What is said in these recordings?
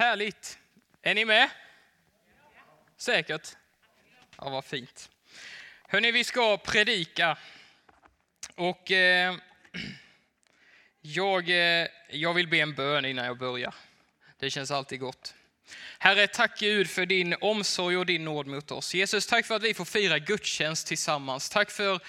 Härligt. Är ni med? Säkert? Ja, vad fint. Hörni, vi ska predika. Och eh, jag, eh, jag vill be en bön innan jag börjar. Det känns alltid gott. Herre, tack Gud för din omsorg och din nåd mot oss. Jesus, tack för att vi får fira gudstjänst tillsammans. Tack för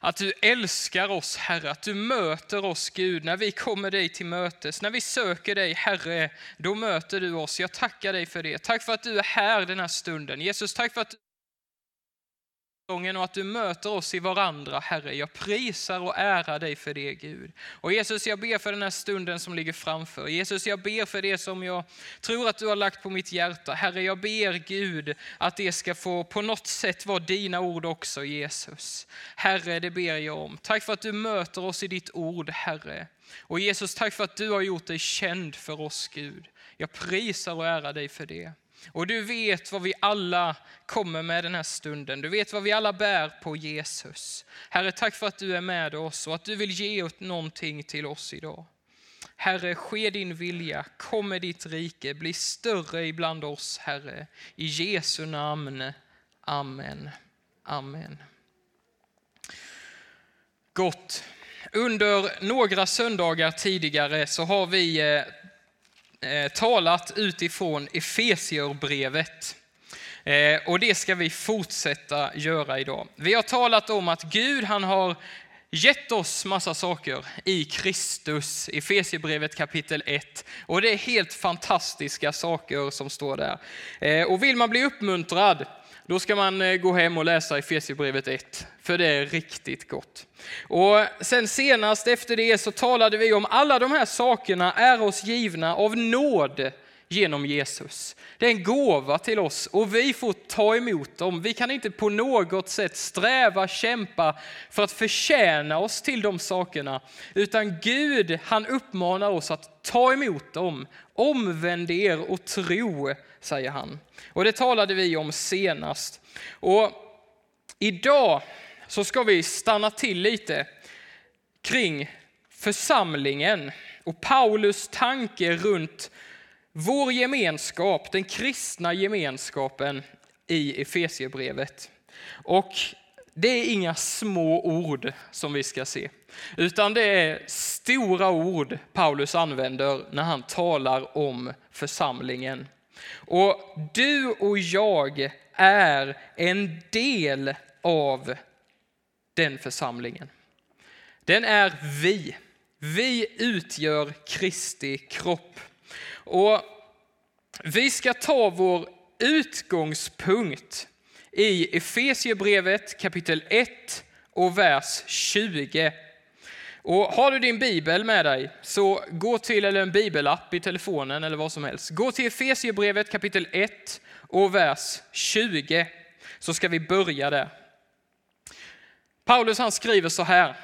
att du älskar oss, Herre, att du möter oss, Gud, när vi kommer dig till mötes. När vi söker dig, Herre, då möter du oss. Jag tackar dig för det. Tack för att du är här den här stunden. Jesus, tack för att och att du möter oss i varandra, Herre. Jag prisar och ärar dig för det, Gud. Och Jesus, jag ber för den här stunden som ligger framför. Jesus, jag ber för det som jag tror att du har lagt på mitt hjärta. Herre, jag ber Gud att det ska få på något sätt vara dina ord också, Jesus. Herre, det ber jag om. Tack för att du möter oss i ditt ord, Herre. Och Jesus, tack för att du har gjort dig känd för oss, Gud. Jag prisar och ärar dig för det. Och du vet vad vi alla kommer med den här stunden. Du vet vad vi alla bär på Jesus. Herre, tack för att du är med oss och att du vill ge ut någonting till oss idag. Herre, ske din vilja, kom med ditt rike, bli större ibland oss, Herre. I Jesu namn. Amen. Amen. Gott. Under några söndagar tidigare så har vi eh, Eh, talat utifrån Efesierbrevet. Eh, och det ska vi fortsätta göra idag. Vi har talat om att Gud han har gett oss massa saker i Kristus, Efesierbrevet kapitel 1. Och det är helt fantastiska saker som står där. Eh, och vill man bli uppmuntrad då ska man eh, gå hem och läsa Efesierbrevet 1, för det är riktigt gott. Och sen senast efter det så talade vi om alla de här sakerna är oss givna av nåd genom Jesus. Det är en gåva till oss och vi får ta emot dem. Vi kan inte på något sätt sträva, kämpa för att förtjäna oss till de sakerna, utan Gud han uppmanar oss att ta emot dem. Omvänd er och tro, säger han. Och det talade vi om senast. Och idag så ska vi stanna till lite kring församlingen och Paulus tanke runt vår gemenskap, den kristna gemenskapen i Efesiebrevet. Och det är inga små ord som vi ska se, utan det är stora ord Paulus använder när han talar om församlingen. Och du och jag är en del av den församlingen. Den är vi. Vi utgör Kristi kropp. Och vi ska ta vår utgångspunkt i Efesiebrevet kapitel 1 och vers 20. Och har du din bibel med dig så gå till, eller en bibelapp i telefonen eller vad som helst. Gå till Efesierbrevet kapitel 1 och vers 20 så ska vi börja där. Paulus han skriver så här.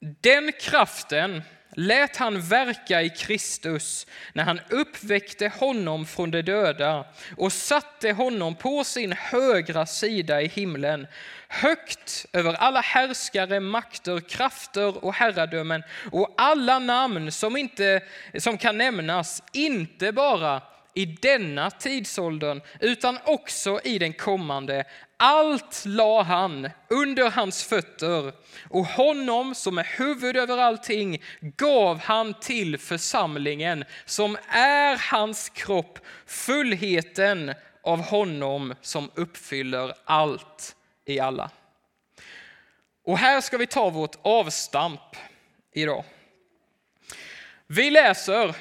Den kraften lät han verka i Kristus när han uppväckte honom från de döda och satte honom på sin högra sida i himlen, högt över alla härskare, makter, krafter och herradömen och alla namn som, inte, som kan nämnas, inte bara i denna tidsåldern utan också i den kommande. Allt la han under hans fötter och honom som är huvud över allting gav han till församlingen som är hans kropp, fullheten av honom som uppfyller allt i alla. Och här ska vi ta vårt avstamp idag. Vi läser,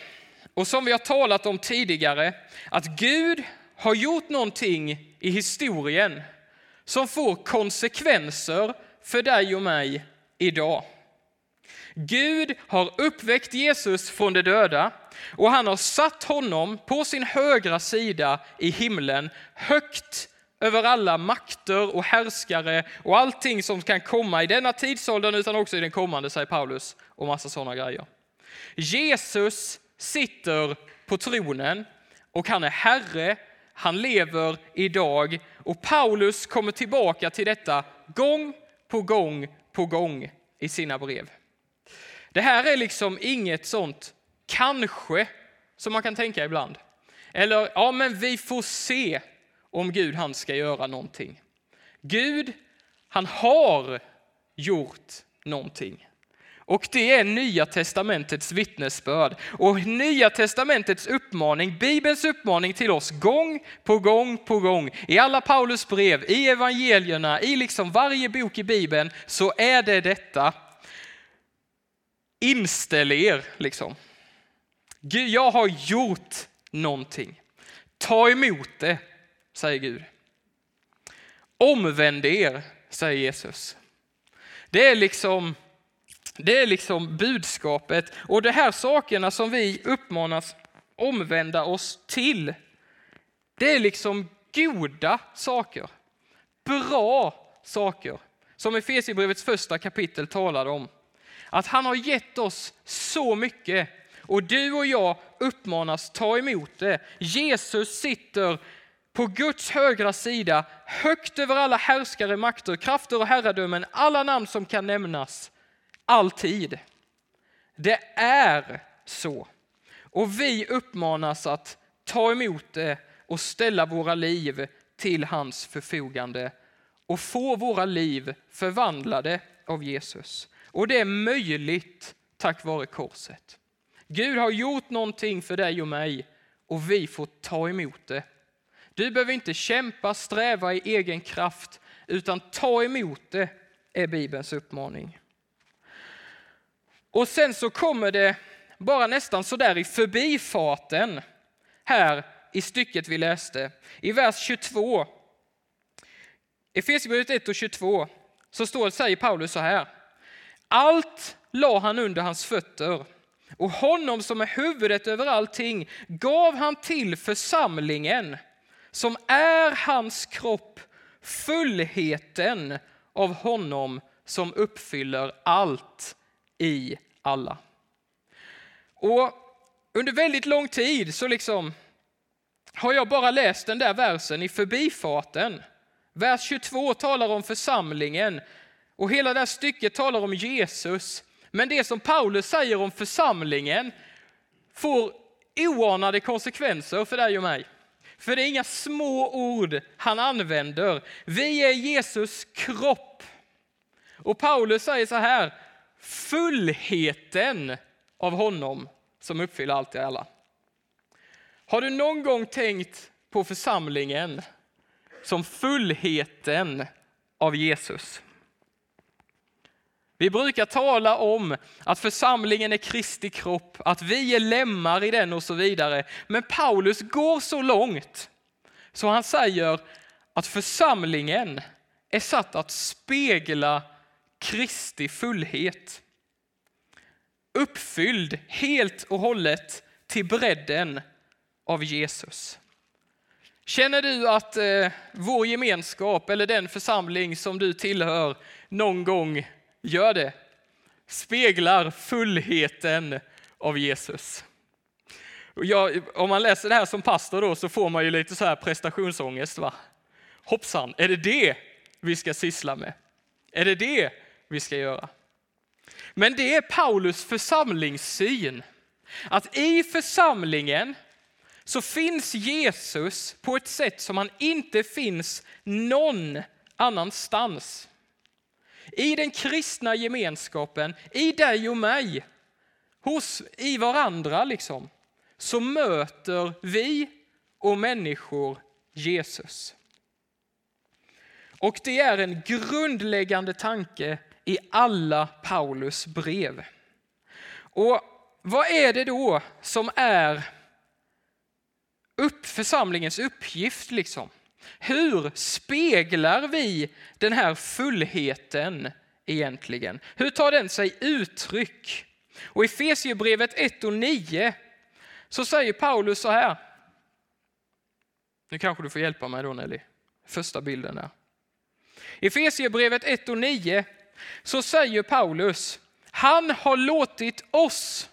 och som vi har talat om tidigare, att Gud har gjort någonting i historien som får konsekvenser för dig och mig idag. Gud har uppväckt Jesus från de döda och han har satt honom på sin högra sida i himlen, högt över alla makter och härskare och allting som kan komma i denna tidsåldern utan också i den kommande, säger Paulus, och massa sådana grejer. Jesus sitter på tronen och han är Herre han lever idag och Paulus kommer tillbaka till detta gång på gång på gång i sina brev. Det här är liksom inget sånt kanske som man kan tänka ibland. Eller, ja men vi får se om Gud han ska göra någonting. Gud, han har gjort någonting. Och det är Nya testamentets vittnesbörd. Och Nya testamentets uppmaning, Bibelns uppmaning till oss gång på gång på gång, i alla Paulus brev, i evangelierna, i liksom varje bok i Bibeln, så är det detta. Inställ er, liksom. Gud, jag har gjort någonting. Ta emot det, säger Gud. Omvänd er, säger Jesus. Det är liksom det är liksom budskapet och de här sakerna som vi uppmanas omvända oss till. Det är liksom goda saker, bra saker som Efesierbrevets första kapitel talade om. Att han har gett oss så mycket och du och jag uppmanas ta emot det. Jesus sitter på Guds högra sida, högt över alla härskare, makter, krafter och herradömen, alla namn som kan nämnas alltid. Det är så. Och vi uppmanas att ta emot det och ställa våra liv till hans förfogande och få våra liv förvandlade av Jesus. Och det är möjligt tack vare korset. Gud har gjort någonting för dig och mig och vi får ta emot det. Du behöver inte kämpa, sträva i egen kraft, utan ta emot det är Bibelns uppmaning. Och sen så kommer det bara nästan sådär i förbifarten här i stycket vi läste. I vers 22, Efesierbrevet 1 och 22, så står det, säger Paulus så här. Allt la han under hans fötter och honom som är huvudet över allting gav han till församlingen som är hans kropp, fullheten av honom som uppfyller allt i alla. Och under väldigt lång tid så liksom har jag bara läst den där versen i förbifarten. Vers 22 talar om församlingen och hela det här stycket talar om Jesus. Men det som Paulus säger om församlingen får oanade konsekvenser för dig och mig. För det är inga små ord han använder. Vi är Jesus kropp. Och Paulus säger så här, fullheten av honom som uppfyller allt i alla. Har du någon gång tänkt på församlingen som fullheten av Jesus? Vi brukar tala om att församlingen är Kristi kropp, att vi är lemmar i den och så vidare. Men Paulus går så långt så han säger att församlingen är satt att spegla Kristi fullhet. Uppfylld helt och hållet till bredden av Jesus. Känner du att eh, vår gemenskap eller den församling som du tillhör någon gång gör det? Speglar fullheten av Jesus. Jag, om man läser det här som pastor då så får man ju lite så här prestationsångest. Va? Hoppsan, är det det vi ska syssla med? Är det det vi ska göra. Men det är Paulus församlingssyn. Att i församlingen så finns Jesus på ett sätt som han inte finns någon annanstans. I den kristna gemenskapen, i dig och mig, hos, i varandra liksom, så möter vi och människor Jesus. Och det är en grundläggande tanke i alla Paulus brev. Och vad är det då som är upp församlingens uppgift? liksom? Hur speglar vi den här fullheten egentligen? Hur tar den sig uttryck? Och i Fesierbrevet 1 och 9 så säger Paulus så här. Nu kanske du får hjälpa mig då Nelly. Första bilden där. I Fesierbrevet 1 och 9 så säger Paulus, han har låtit oss,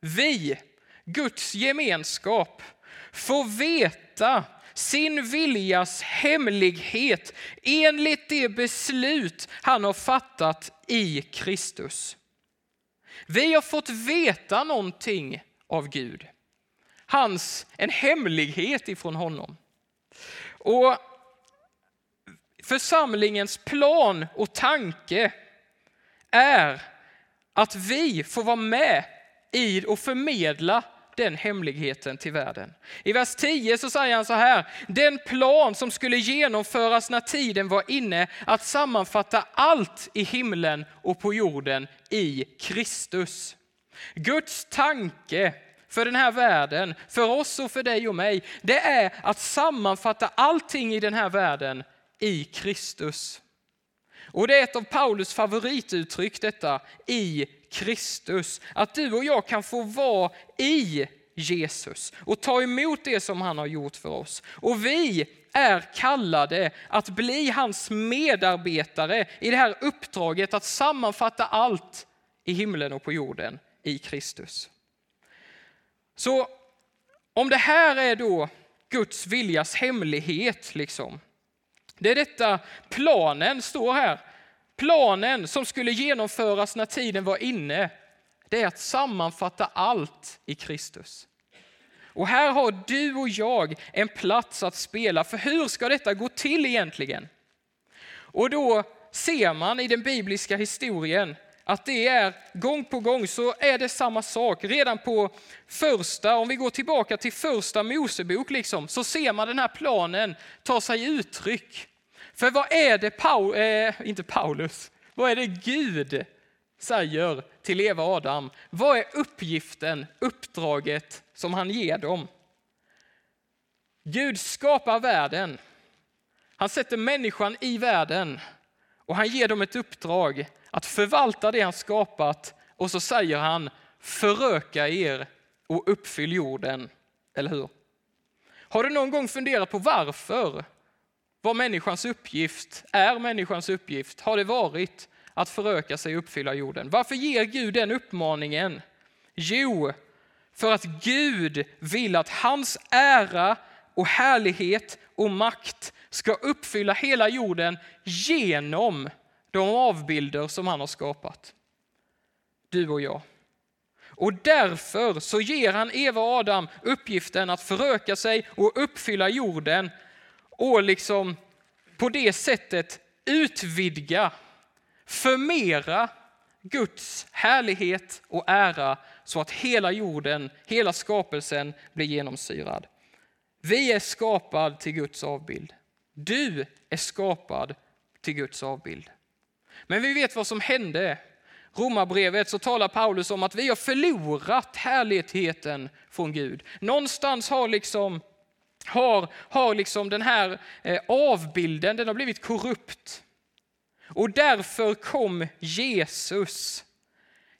vi, Guds gemenskap, få veta sin viljas hemlighet enligt det beslut han har fattat i Kristus. Vi har fått veta någonting av Gud. hans, en hemlighet ifrån honom. Och församlingens plan och tanke är att vi får vara med i och förmedla den hemligheten till världen. I vers 10 så säger han så här, den plan som skulle genomföras när tiden var inne att sammanfatta allt i himlen och på jorden i Kristus. Guds tanke för den här världen, för oss och för dig och mig, det är att sammanfatta allting i den här världen i Kristus. Och det är ett av Paulus favorituttryck detta, i Kristus. Att du och jag kan få vara i Jesus och ta emot det som han har gjort för oss. Och vi är kallade att bli hans medarbetare i det här uppdraget att sammanfatta allt i himlen och på jorden i Kristus. Så om det här är då Guds viljas hemlighet, liksom det är detta planen står här. Planen som skulle genomföras när tiden var inne, det är att sammanfatta allt i Kristus. Och här har du och jag en plats att spela, för hur ska detta gå till egentligen? Och då ser man i den bibliska historien att det är gång på gång så är det samma sak. Redan på första, om vi går tillbaka till första Mosebok, liksom, så ser man den här planen ta sig uttryck. För vad är det, Paul, eh, inte Paulus, vad är det Gud säger till Eva och Adam? Vad är uppgiften, uppdraget som han ger dem? Gud skapar världen. Han sätter människan i världen och han ger dem ett uppdrag att förvalta det han skapat och så säger han föröka er och uppfyll jorden. Eller hur? Har du någon gång funderat på varför? Vad människans uppgift är människans uppgift? Har det varit att föröka sig och uppfylla jorden? Varför ger Gud den uppmaningen? Jo, för att Gud vill att hans ära och härlighet och makt ska uppfylla hela jorden genom de avbilder som han har skapat. Du och jag. Och därför så ger han Eva och Adam uppgiften att föröka sig och uppfylla jorden och liksom på det sättet utvidga, förmera Guds härlighet och ära så att hela jorden, hela skapelsen blir genomsyrad. Vi är skapad till Guds avbild. Du är skapad till Guds avbild. Men vi vet vad som hände. Romarbrevet så talar Paulus om att vi har förlorat härligheten från Gud. Någonstans har liksom, har, har liksom den här eh, avbilden den har blivit korrupt. Och därför kom Jesus.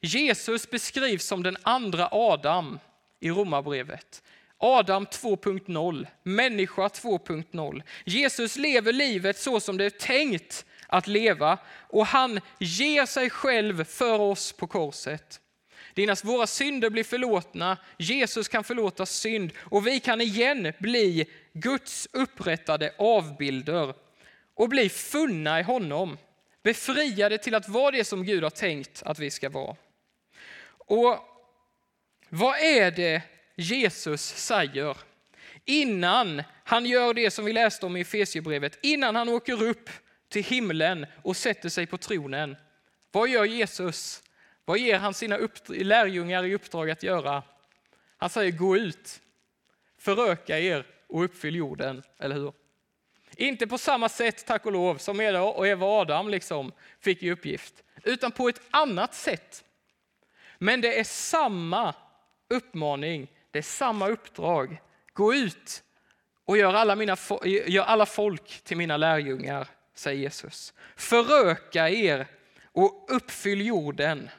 Jesus beskrivs som den andra Adam i Romarbrevet. Adam 2.0, människa 2.0. Jesus lever livet så som det är tänkt att leva och han ger sig själv för oss på korset. Dina, våra synder blir förlåtna, Jesus kan förlåta synd och vi kan igen bli Guds upprättade avbilder och bli funna i honom. Befriade till att vara det som Gud har tänkt att vi ska vara. Och vad är det Jesus säger innan han gör det som vi läste om i Efesierbrevet, innan han åker upp till himlen och sätter sig på tronen. Vad gör Jesus? Vad ger han sina lärjungar i uppdrag att göra? Han säger gå ut, föröka er och uppfyll jorden, eller hur? Inte på samma sätt, tack och lov, som Eva och Adam liksom fick i uppgift, utan på ett annat sätt. Men det är samma uppmaning, det är samma uppdrag. Gå ut och gör alla, mina, gör alla folk till mina lärjungar säger Jesus. Föröka er och uppfyll jorden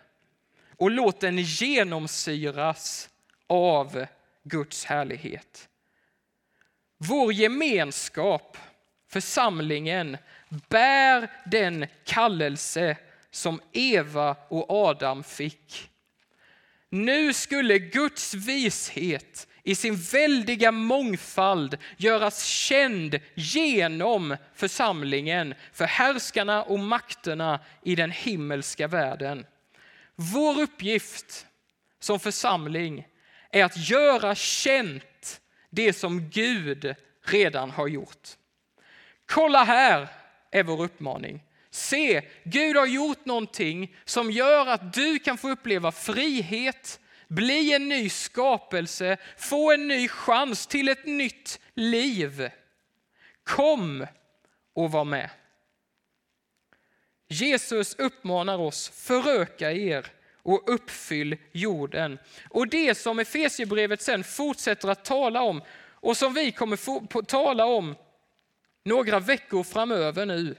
och låt den genomsyras av Guds härlighet. Vår gemenskap, församlingen, bär den kallelse som Eva och Adam fick. Nu skulle Guds vishet i sin väldiga mångfald göras känd genom församlingen för härskarna och makterna i den himmelska världen. Vår uppgift som församling är att göra känt det som Gud redan har gjort. Kolla här är vår uppmaning. Se, Gud har gjort någonting som gör att du kan få uppleva frihet, bli en ny skapelse, få en ny chans till ett nytt liv. Kom och var med. Jesus uppmanar oss, föröka er och uppfyll jorden. Och det som Efesierbrevet sen fortsätter att tala om och som vi kommer få tala om några veckor framöver nu,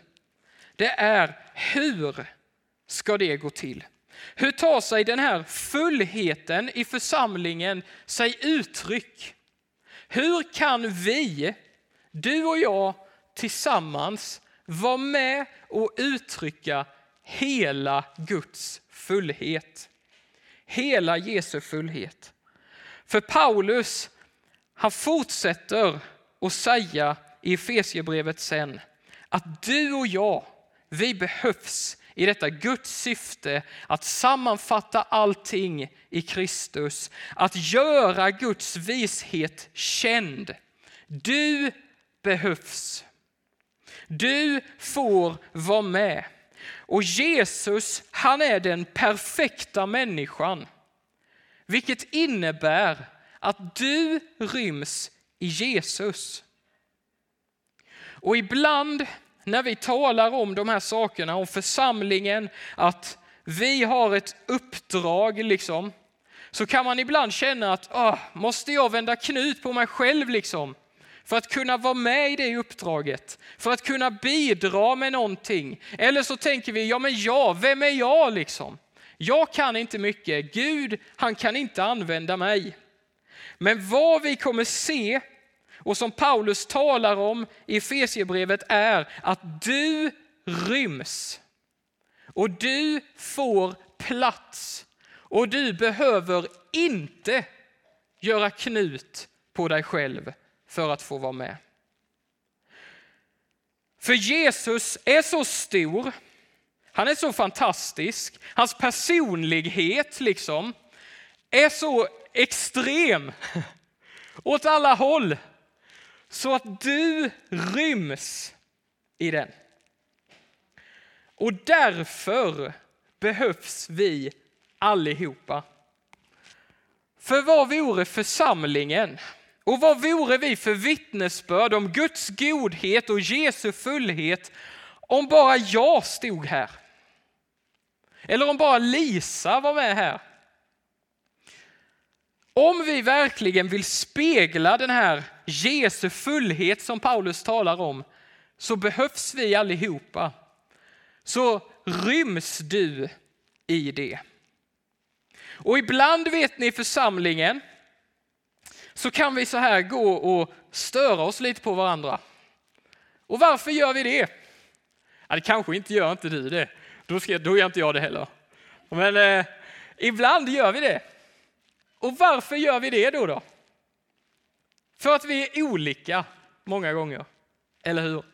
det är hur ska det gå till? Hur tar sig den här fullheten i församlingen sig uttryck? Hur kan vi, du och jag tillsammans, vara med och uttrycka hela Guds fullhet? Hela Jesu fullhet. För Paulus, han fortsätter att säga i Efesierbrevet sen att du och jag, vi behövs i detta Guds syfte att sammanfatta allting i Kristus, att göra Guds vishet känd. Du behövs. Du får vara med. Och Jesus, han är den perfekta människan. Vilket innebär att du ryms i Jesus. Och ibland när vi talar om de här sakerna, om församlingen, att vi har ett uppdrag, liksom, så kan man ibland känna att ah, måste jag vända knut på mig själv liksom? För att kunna vara med i det uppdraget, för att kunna bidra med någonting. Eller så tänker vi, ja men jag, vem är jag liksom? Jag kan inte mycket, Gud han kan inte använda mig. Men vad vi kommer se och som Paulus talar om i Efesierbrevet, är att du ryms och du får plats och du behöver inte göra knut på dig själv för att få vara med. För Jesus är så stor, han är så fantastisk, hans personlighet liksom är så extrem åt alla håll så att du ryms i den. Och därför behövs vi allihopa. För vad vore församlingen? Och vad vore vi för vittnesbörd om Guds godhet och Jesu fullhet om bara jag stod här? Eller om bara Lisa var med här? Om vi verkligen vill spegla den här Jesu fullhet som Paulus talar om, så behövs vi allihopa. Så ryms du i det. Och ibland vet ni i församlingen, så kan vi så här gå och störa oss lite på varandra. Och varför gör vi det? Ja, det kanske inte gör inte du det. Då, ska, då gör inte jag det heller. Men eh, ibland gör vi det. Och varför gör vi det då? då? För att vi är olika många gånger, eller hur?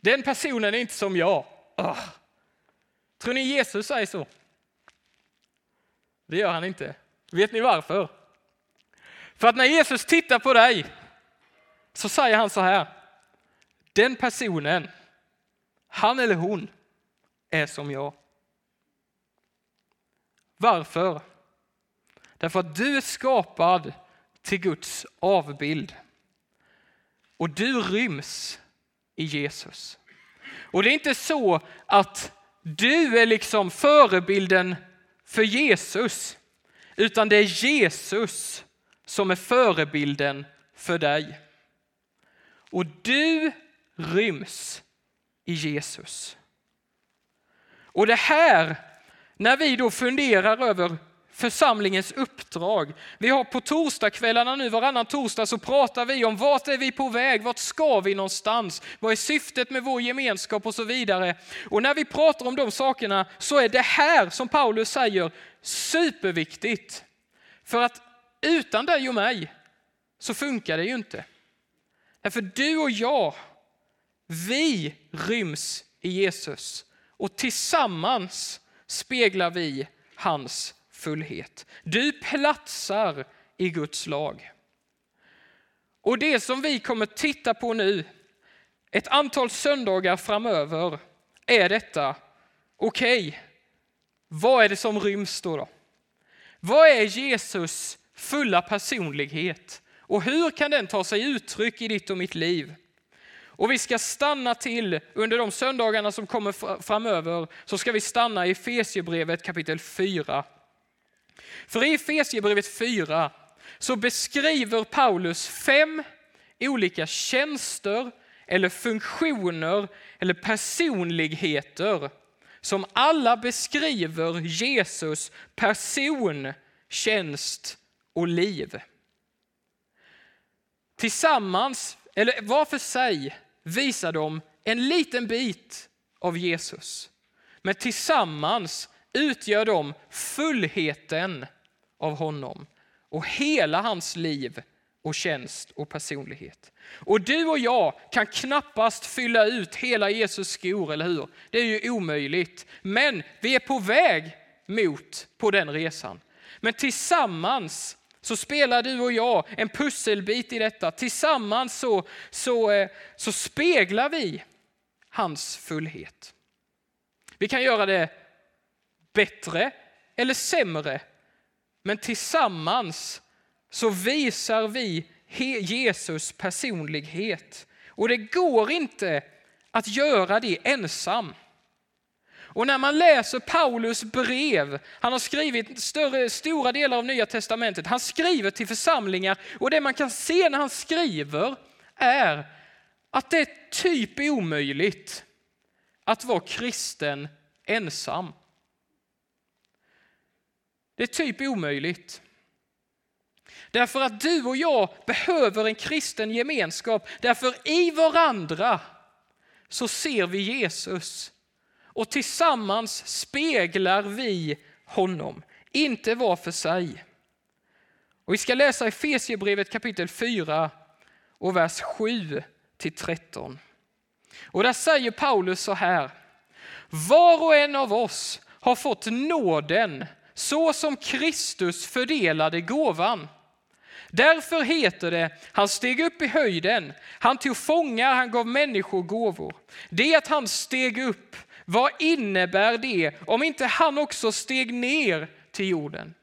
Den personen är inte som jag. Ugh. Tror ni Jesus säger så? Det gör han inte. Vet ni varför? För att när Jesus tittar på dig så säger han så här. Den personen, han eller hon, är som jag. Varför? Därför att du är skapad till Guds avbild. Och du ryms i Jesus. Och det är inte så att du är liksom förebilden för Jesus, utan det är Jesus som är förebilden för dig. Och du ryms i Jesus. Och det här, när vi då funderar över församlingens uppdrag. Vi har på torsdagskvällarna nu, varannan torsdag så pratar vi om vart är vi på väg, vart ska vi någonstans, vad är syftet med vår gemenskap och så vidare. Och när vi pratar om de sakerna så är det här som Paulus säger superviktigt. För att utan dig och mig så funkar det ju inte. Därför du och jag, vi ryms i Jesus och tillsammans speglar vi hans fullhet. Du platsar i Guds lag. Och det som vi kommer titta på nu, ett antal söndagar framöver, är detta. Okej, okay, vad är det som ryms då, då? Vad är Jesus fulla personlighet? Och hur kan den ta sig uttryck i ditt och mitt liv? Och vi ska stanna till, under de söndagarna som kommer framöver, så ska vi stanna i Efesiebrevet kapitel 4. För i Efesiebrevet 4 så beskriver Paulus fem olika tjänster eller funktioner eller personligheter som alla beskriver Jesus person, tjänst och liv. Tillsammans, eller var för sig, visar de en liten bit av Jesus. Men tillsammans utgör de fullheten av honom och hela hans liv och tjänst och personlighet. Och du och jag kan knappast fylla ut hela Jesus skor, eller hur? Det är ju omöjligt. Men vi är på väg mot på den resan. Men tillsammans så spelar du och jag en pusselbit i detta. Tillsammans så, så, eh, så speglar vi hans fullhet. Vi kan göra det bättre eller sämre, men tillsammans så visar vi Jesus personlighet. Och det går inte att göra det ensam. Och när man läser Paulus brev, han har skrivit större, stora delar av Nya Testamentet, han skriver till församlingar och det man kan se när han skriver är att det är typ omöjligt att vara kristen ensam. Det är typ omöjligt. Därför att du och jag behöver en kristen gemenskap. Därför i varandra så ser vi Jesus. Och tillsammans speglar vi honom, inte var för sig. Och vi ska läsa Efesierbrevet kapitel 4 och vers 7 till 13. Och där säger Paulus så här. Var och en av oss har fått nåden så som Kristus fördelade gåvan. Därför heter det, han steg upp i höjden, han tog fångar, han gav människor gåvor. Det att han steg upp, vad innebär det om inte han också steg ner till jorden?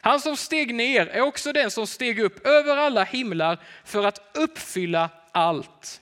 Han som steg ner är också den som steg upp över alla himlar för att uppfylla allt.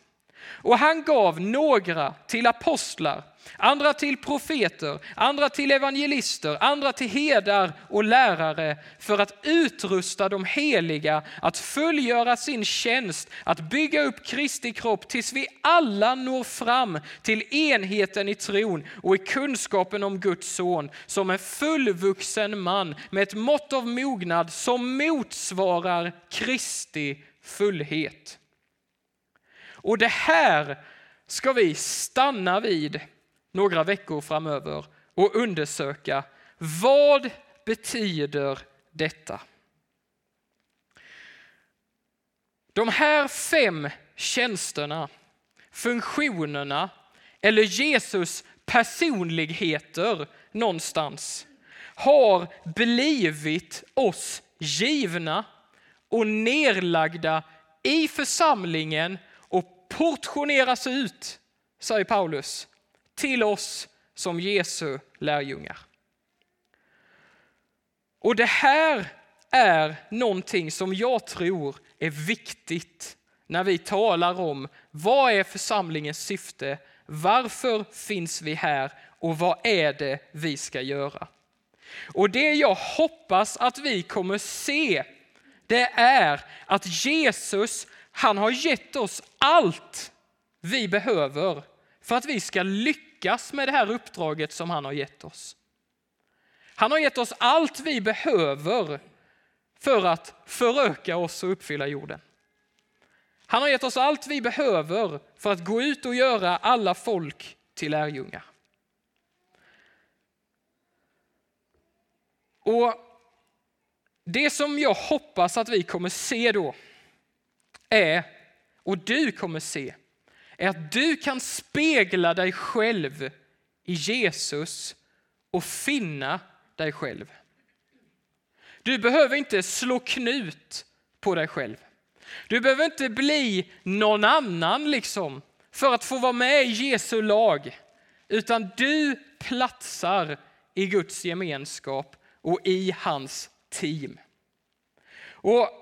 Och han gav några till apostlar, andra till profeter, andra till evangelister, andra till herdar och lärare för att utrusta de heliga att fullgöra sin tjänst, att bygga upp Kristi kropp tills vi alla når fram till enheten i tron och i kunskapen om Guds son som en fullvuxen man med ett mått av mognad som motsvarar Kristi fullhet. Och det här ska vi stanna vid några veckor framöver och undersöka vad betyder detta? De här fem tjänsterna, funktionerna eller Jesus personligheter någonstans har blivit oss givna och nerlagda i församlingen portioneras ut, säger Paulus, till oss som Jesu lärjungar. Och det här är någonting som jag tror är viktigt när vi talar om vad är församlingens syfte, varför finns vi här och vad är det vi ska göra? Och det jag hoppas att vi kommer se, det är att Jesus, han har gett oss allt vi behöver för att vi ska lyckas med det här uppdraget som han har gett oss. Han har gett oss allt vi behöver för att föröka oss och uppfylla jorden. Han har gett oss allt vi behöver för att gå ut och göra alla folk till lärjungar. Och Det som jag hoppas att vi kommer se då är, och du kommer se, är att du kan spegla dig själv i Jesus och finna dig själv. Du behöver inte slå knut på dig själv. Du behöver inte bli någon annan liksom för att få vara med i Jesu lag, utan du platsar i Guds gemenskap och i hans team. Och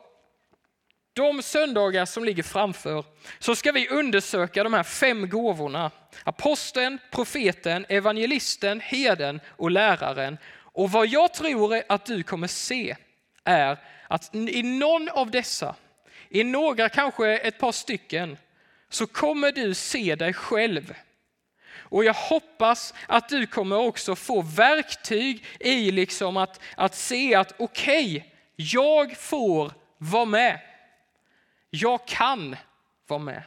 de söndagar som ligger framför så ska vi undersöka de här fem gåvorna. Aposteln, profeten, evangelisten, heden och läraren. Och vad jag tror att du kommer se är att i någon av dessa, i några, kanske ett par stycken, så kommer du se dig själv. Och jag hoppas att du kommer också få verktyg i liksom att, att se att okej, okay, jag får vara med. Jag kan vara med.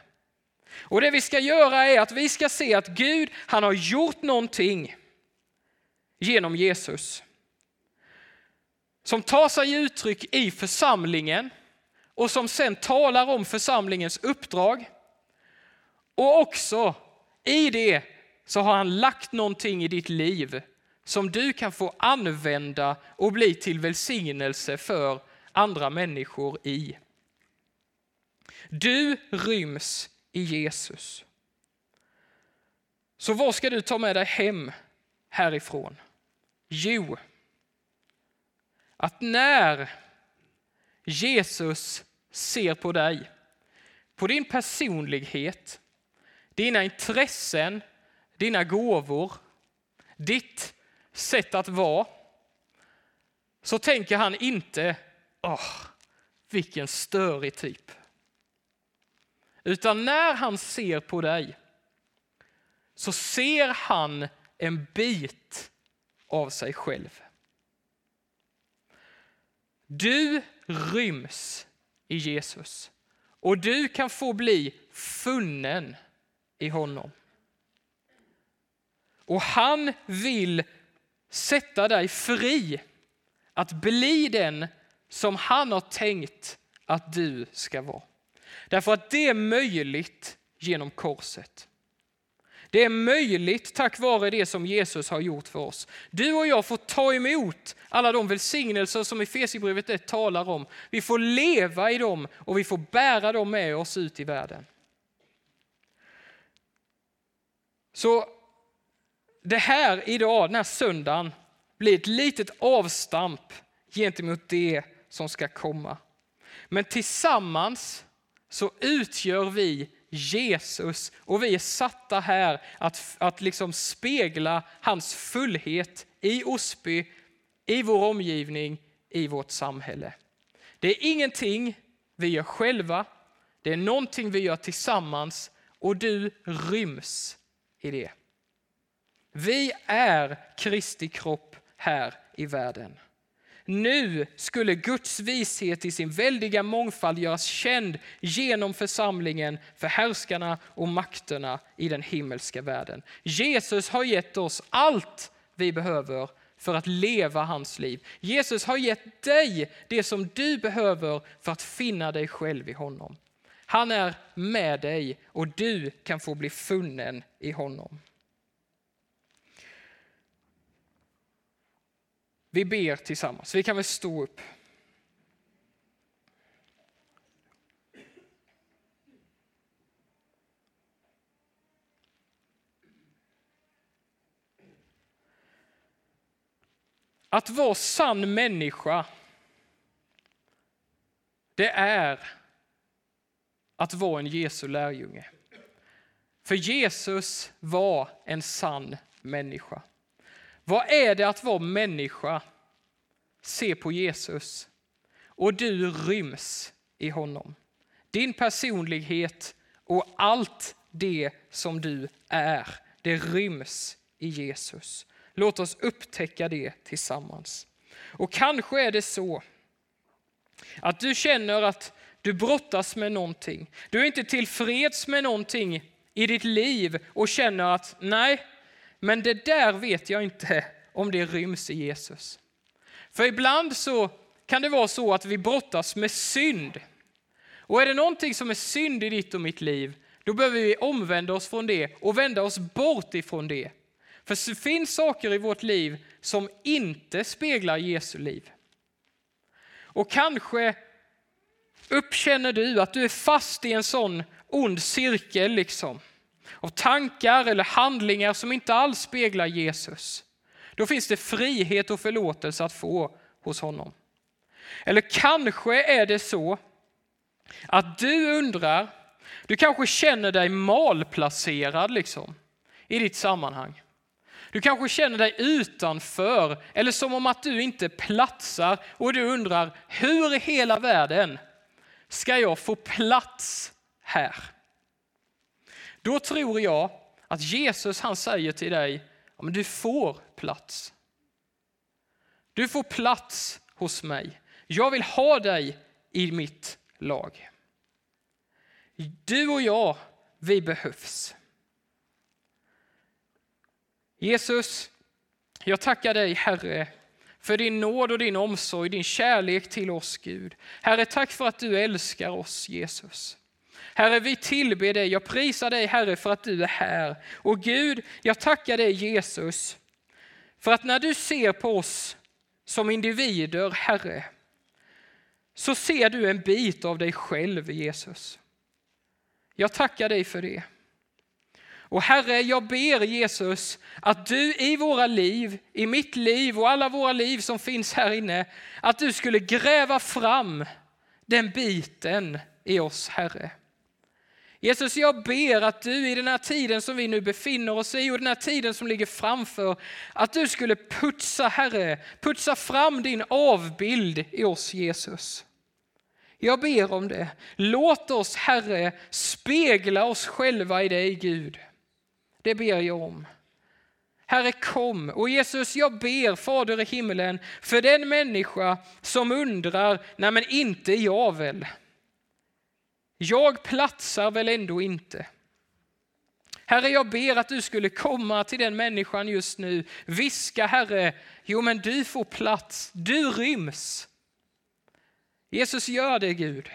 Och det vi ska göra är att vi ska se att Gud, han har gjort någonting genom Jesus. Som tar sig uttryck i församlingen och som sen talar om församlingens uppdrag. Och också i det så har han lagt någonting i ditt liv som du kan få använda och bli till välsignelse för andra människor i. Du ryms i Jesus. Så vad ska du ta med dig hem härifrån? Jo, att när Jesus ser på dig, på din personlighet, dina intressen, dina gåvor, ditt sätt att vara, så tänker han inte, åh, vilken störig typ. Utan när han ser på dig så ser han en bit av sig själv. Du ryms i Jesus och du kan få bli funnen i honom. Och han vill sätta dig fri att bli den som han har tänkt att du ska vara. Därför att det är möjligt genom korset. Det är möjligt tack vare det som Jesus har gjort för oss. Du och jag får ta emot alla de välsignelser som Efesierbrevet 1 talar om. Vi får leva i dem och vi får bära dem med oss ut i världen. Så det här idag, den här söndagen, blir ett litet avstamp gentemot det som ska komma. Men tillsammans så utgör vi Jesus och vi är satta här att, att liksom spegla hans fullhet i Osby, i vår omgivning, i vårt samhälle. Det är ingenting vi gör själva, det är någonting vi gör tillsammans och du ryms i det. Vi är Kristi kropp här i världen. Nu skulle Guds vishet i sin väldiga mångfald göras känd genom församlingen för härskarna och makterna i den himmelska världen. Jesus har gett oss allt vi behöver för att leva hans liv. Jesus har gett dig det som du behöver för att finna dig själv i honom. Han är med dig och du kan få bli funnen i honom. Vi ber tillsammans. Vi kan väl stå upp. Att vara sann människa, det är att vara en Jesu lärjunge. För Jesus var en sann människa. Vad är det att vara människa? Se på Jesus och du ryms i honom. Din personlighet och allt det som du är, det ryms i Jesus. Låt oss upptäcka det tillsammans. Och kanske är det så att du känner att du brottas med någonting. Du är inte tillfreds med någonting i ditt liv och känner att nej, men det där vet jag inte om det ryms i Jesus. För ibland så kan det vara så att vi brottas med synd. Och är det någonting som är synd i ditt och mitt liv, då behöver vi omvända oss från det och vända oss bort ifrån det. För det finns saker i vårt liv som inte speglar Jesu liv. Och kanske uppkänner du att du är fast i en sån ond cirkel liksom av tankar eller handlingar som inte alls speglar Jesus. Då finns det frihet och förlåtelse att få hos honom. Eller kanske är det så att du undrar, du kanske känner dig malplacerad liksom, i ditt sammanhang. Du kanske känner dig utanför eller som om att du inte platsar och du undrar hur i hela världen ska jag få plats här? Då tror jag att Jesus han säger till dig, ja, men du får plats. Du får plats hos mig. Jag vill ha dig i mitt lag. Du och jag, vi behövs. Jesus, jag tackar dig Herre för din nåd och din omsorg, din kärlek till oss Gud. Herre, tack för att du älskar oss Jesus. Herre, vi tillber dig, jag prisar dig Herre för att du är här. Och Gud, jag tackar dig Jesus för att när du ser på oss som individer, Herre, så ser du en bit av dig själv Jesus. Jag tackar dig för det. Och Herre, jag ber Jesus att du i våra liv, i mitt liv och alla våra liv som finns här inne, att du skulle gräva fram den biten i oss, Herre. Jesus, jag ber att du i den här tiden som vi nu befinner oss i och den här tiden som ligger framför, att du skulle putsa, Herre, putsa fram din avbild i oss, Jesus. Jag ber om det. Låt oss, Herre, spegla oss själva i dig, Gud. Det ber jag om. Herre kom och Jesus jag ber Fader i himmelen för den människa som undrar, nej men inte jag väl. Jag platsar väl ändå inte. Herre, jag ber att du skulle komma till den människan just nu. Viska, Herre, jo men du får plats, du ryms. Jesus, gör det Gud.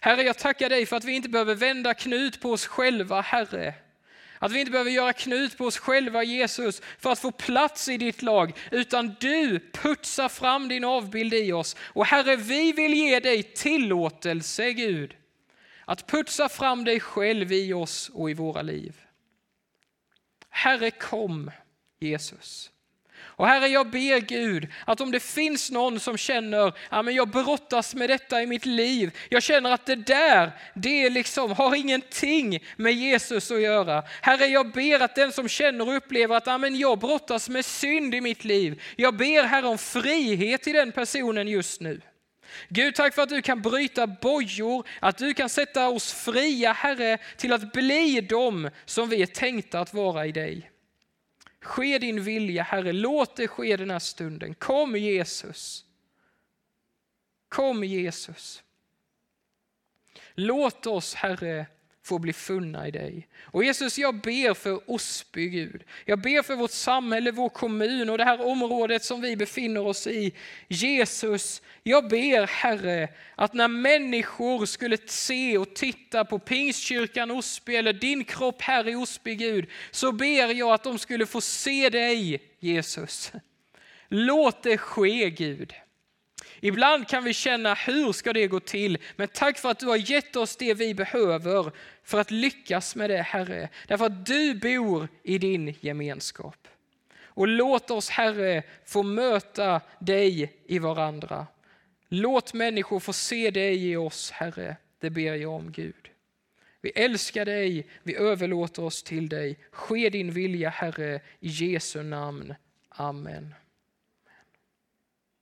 Herre, jag tackar dig för att vi inte behöver vända knut på oss själva, Herre. Att vi inte behöver göra knut på oss själva, Jesus, för att få plats i ditt lag, utan du putsar fram din avbild i oss. Och Herre, vi vill ge dig tillåtelse, Gud, att putsa fram dig själv i oss och i våra liv. Herre kom Jesus. Och Herre, jag ber Gud att om det finns någon som känner att ja, jag brottas med detta i mitt liv. Jag känner att det där, det liksom har ingenting med Jesus att göra. Herre, jag ber att den som känner och upplever att ja, jag brottas med synd i mitt liv. Jag ber Herre om frihet till den personen just nu. Gud, tack för att du kan bryta bojor, att du kan sätta oss fria, Herre, till att bli dem som vi är tänkta att vara i dig. Ske din vilja, Herre. Låt det ske den här stunden. Kom Jesus. Kom Jesus. Låt oss, Herre, får bli funna i dig. Och Jesus, jag ber för Osby, Gud. Jag ber för vårt samhälle, vår kommun och det här området som vi befinner oss i. Jesus, jag ber Herre att när människor skulle se och titta på Pingstkyrkan Osby eller din kropp här i Osby, Gud, så ber jag att de skulle få se dig, Jesus. Låt det ske, Gud. Ibland kan vi känna, hur ska det gå till? Men tack för att du har gett oss det vi behöver för att lyckas med det, Herre. Därför att du bor i din gemenskap. Och låt oss, Herre, få möta dig i varandra. Låt människor få se dig i oss, Herre. Det ber jag om, Gud. Vi älskar dig, vi överlåter oss till dig. Ske din vilja, Herre, i Jesu namn. Amen.